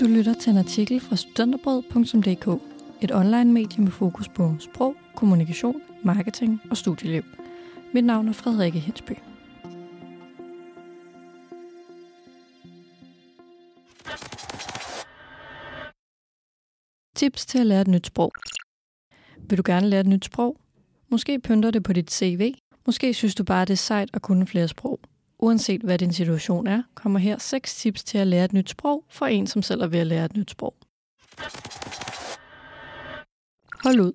Du lytter til en artikel fra studenterbrød.dk, et online medie med fokus på sprog, kommunikation, marketing og studieliv. Mit navn er Frederikke Hensby. Tips til at lære et nyt sprog. Vil du gerne lære et nyt sprog? Måske pynter det på dit CV. Måske synes du bare, det er sejt at kunne flere sprog. Uanset hvad din situation er, kommer her seks tips til at lære et nyt sprog for en, som selv er ved at lære et nyt sprog. Hold ud.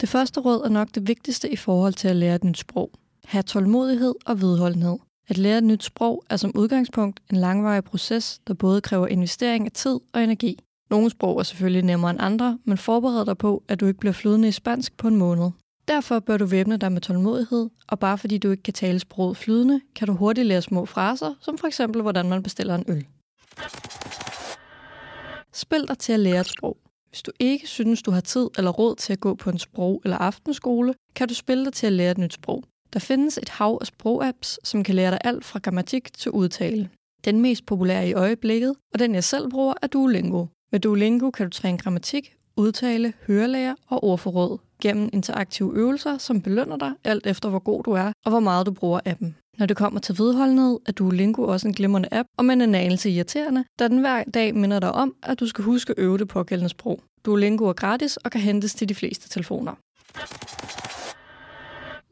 Det første råd er nok det vigtigste i forhold til at lære et nyt sprog. Ha' tålmodighed og vedholdenhed. At lære et nyt sprog er som udgangspunkt en langvarig proces, der både kræver investering af tid og energi. Nogle sprog er selvfølgelig nemmere end andre, men forbered dig på, at du ikke bliver flydende i spansk på en måned. Derfor bør du væbne dig med tålmodighed, og bare fordi du ikke kan tale sproget flydende, kan du hurtigt lære små fraser, som for eksempel hvordan man bestiller en øl. Spil dig til at lære et sprog. Hvis du ikke synes, du har tid eller råd til at gå på en sprog- eller aftenskole, kan du spille dig til at lære et nyt sprog. Der findes et hav af sprogapps, som kan lære dig alt fra grammatik til udtale. Den mest populære i øjeblikket, og den jeg selv bruger, er Duolingo. Med Duolingo kan du træne grammatik, udtale, hørelære og ordforråd gennem interaktive øvelser, som belønner dig alt efter, hvor god du er og hvor meget du bruger appen. Når det kommer til vedholdenhed, er Duolingo også en glimrende app, og med en anelse irriterende, da den hver dag minder dig om, at du skal huske at øve det pågældende sprog. Duolingo er gratis og kan hentes til de fleste telefoner.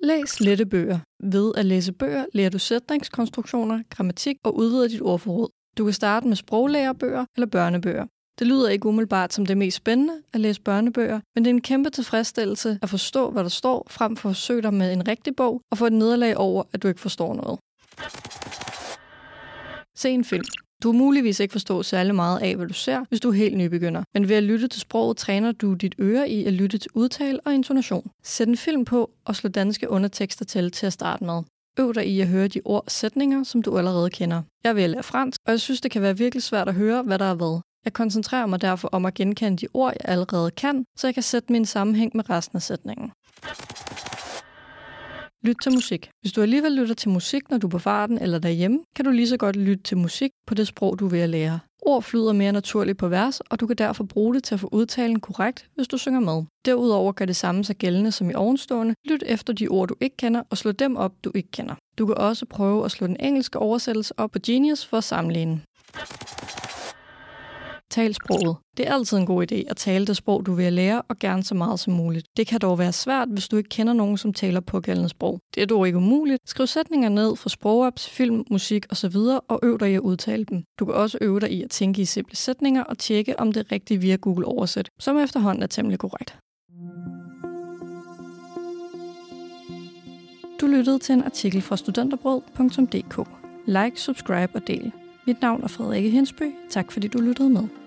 Læs lette bøger. Ved at læse bøger lærer du sætningskonstruktioner, grammatik og udvider dit ordforråd. Du kan starte med sproglærerbøger eller børnebøger. Det lyder ikke umiddelbart som det mest spændende at læse børnebøger, men det er en kæmpe tilfredsstillelse at forstå, hvad der står, frem for at forsøge dig med en rigtig bog og få et nederlag over, at du ikke forstår noget. Se en film. Du har muligvis ikke forstå særlig meget af, hvad du ser, hvis du er helt nybegynder. Men ved at lytte til sproget, træner du dit øre i at lytte til udtale og intonation. Sæt en film på og slå danske undertekster til til at starte med. Øv dig i at høre de ord og sætninger, som du allerede kender. Jeg vil lære fransk, og jeg synes, det kan være virkelig svært at høre, hvad der er hvad. Jeg koncentrerer mig derfor om at genkende de ord, jeg allerede kan, så jeg kan sætte min sammenhæng med resten af sætningen. Lyt til musik. Hvis du alligevel lytter til musik, når du er på farten eller derhjemme, kan du lige så godt lytte til musik på det sprog, du er ved at lære. Ord flyder mere naturligt på vers, og du kan derfor bruge det til at få udtalen korrekt, hvis du synger med. Derudover gør det samme sig gældende som i ovenstående. Lyt efter de ord, du ikke kender, og slå dem op, du ikke kender. Du kan også prøve at slå den engelske oversættelse op på Genius for at sammenligne. Tal sproget. Det er altid en god idé at tale det sprog, du vil lære, og gerne så meget som muligt. Det kan dog være svært, hvis du ikke kender nogen, som taler pågældende sprog. Det er dog ikke umuligt. Skriv sætninger ned fra sprogapps, film, musik osv. og øv dig i at udtale dem. Du kan også øve dig i at tænke i simple sætninger og tjekke, om det er rigtigt via Google Oversæt, som efterhånden er temmelig korrekt. Du lyttede til en artikel fra studenterbrød.dk. Like, subscribe og del. Mit navn er Frederikke Hensby. Tak fordi du lyttede med.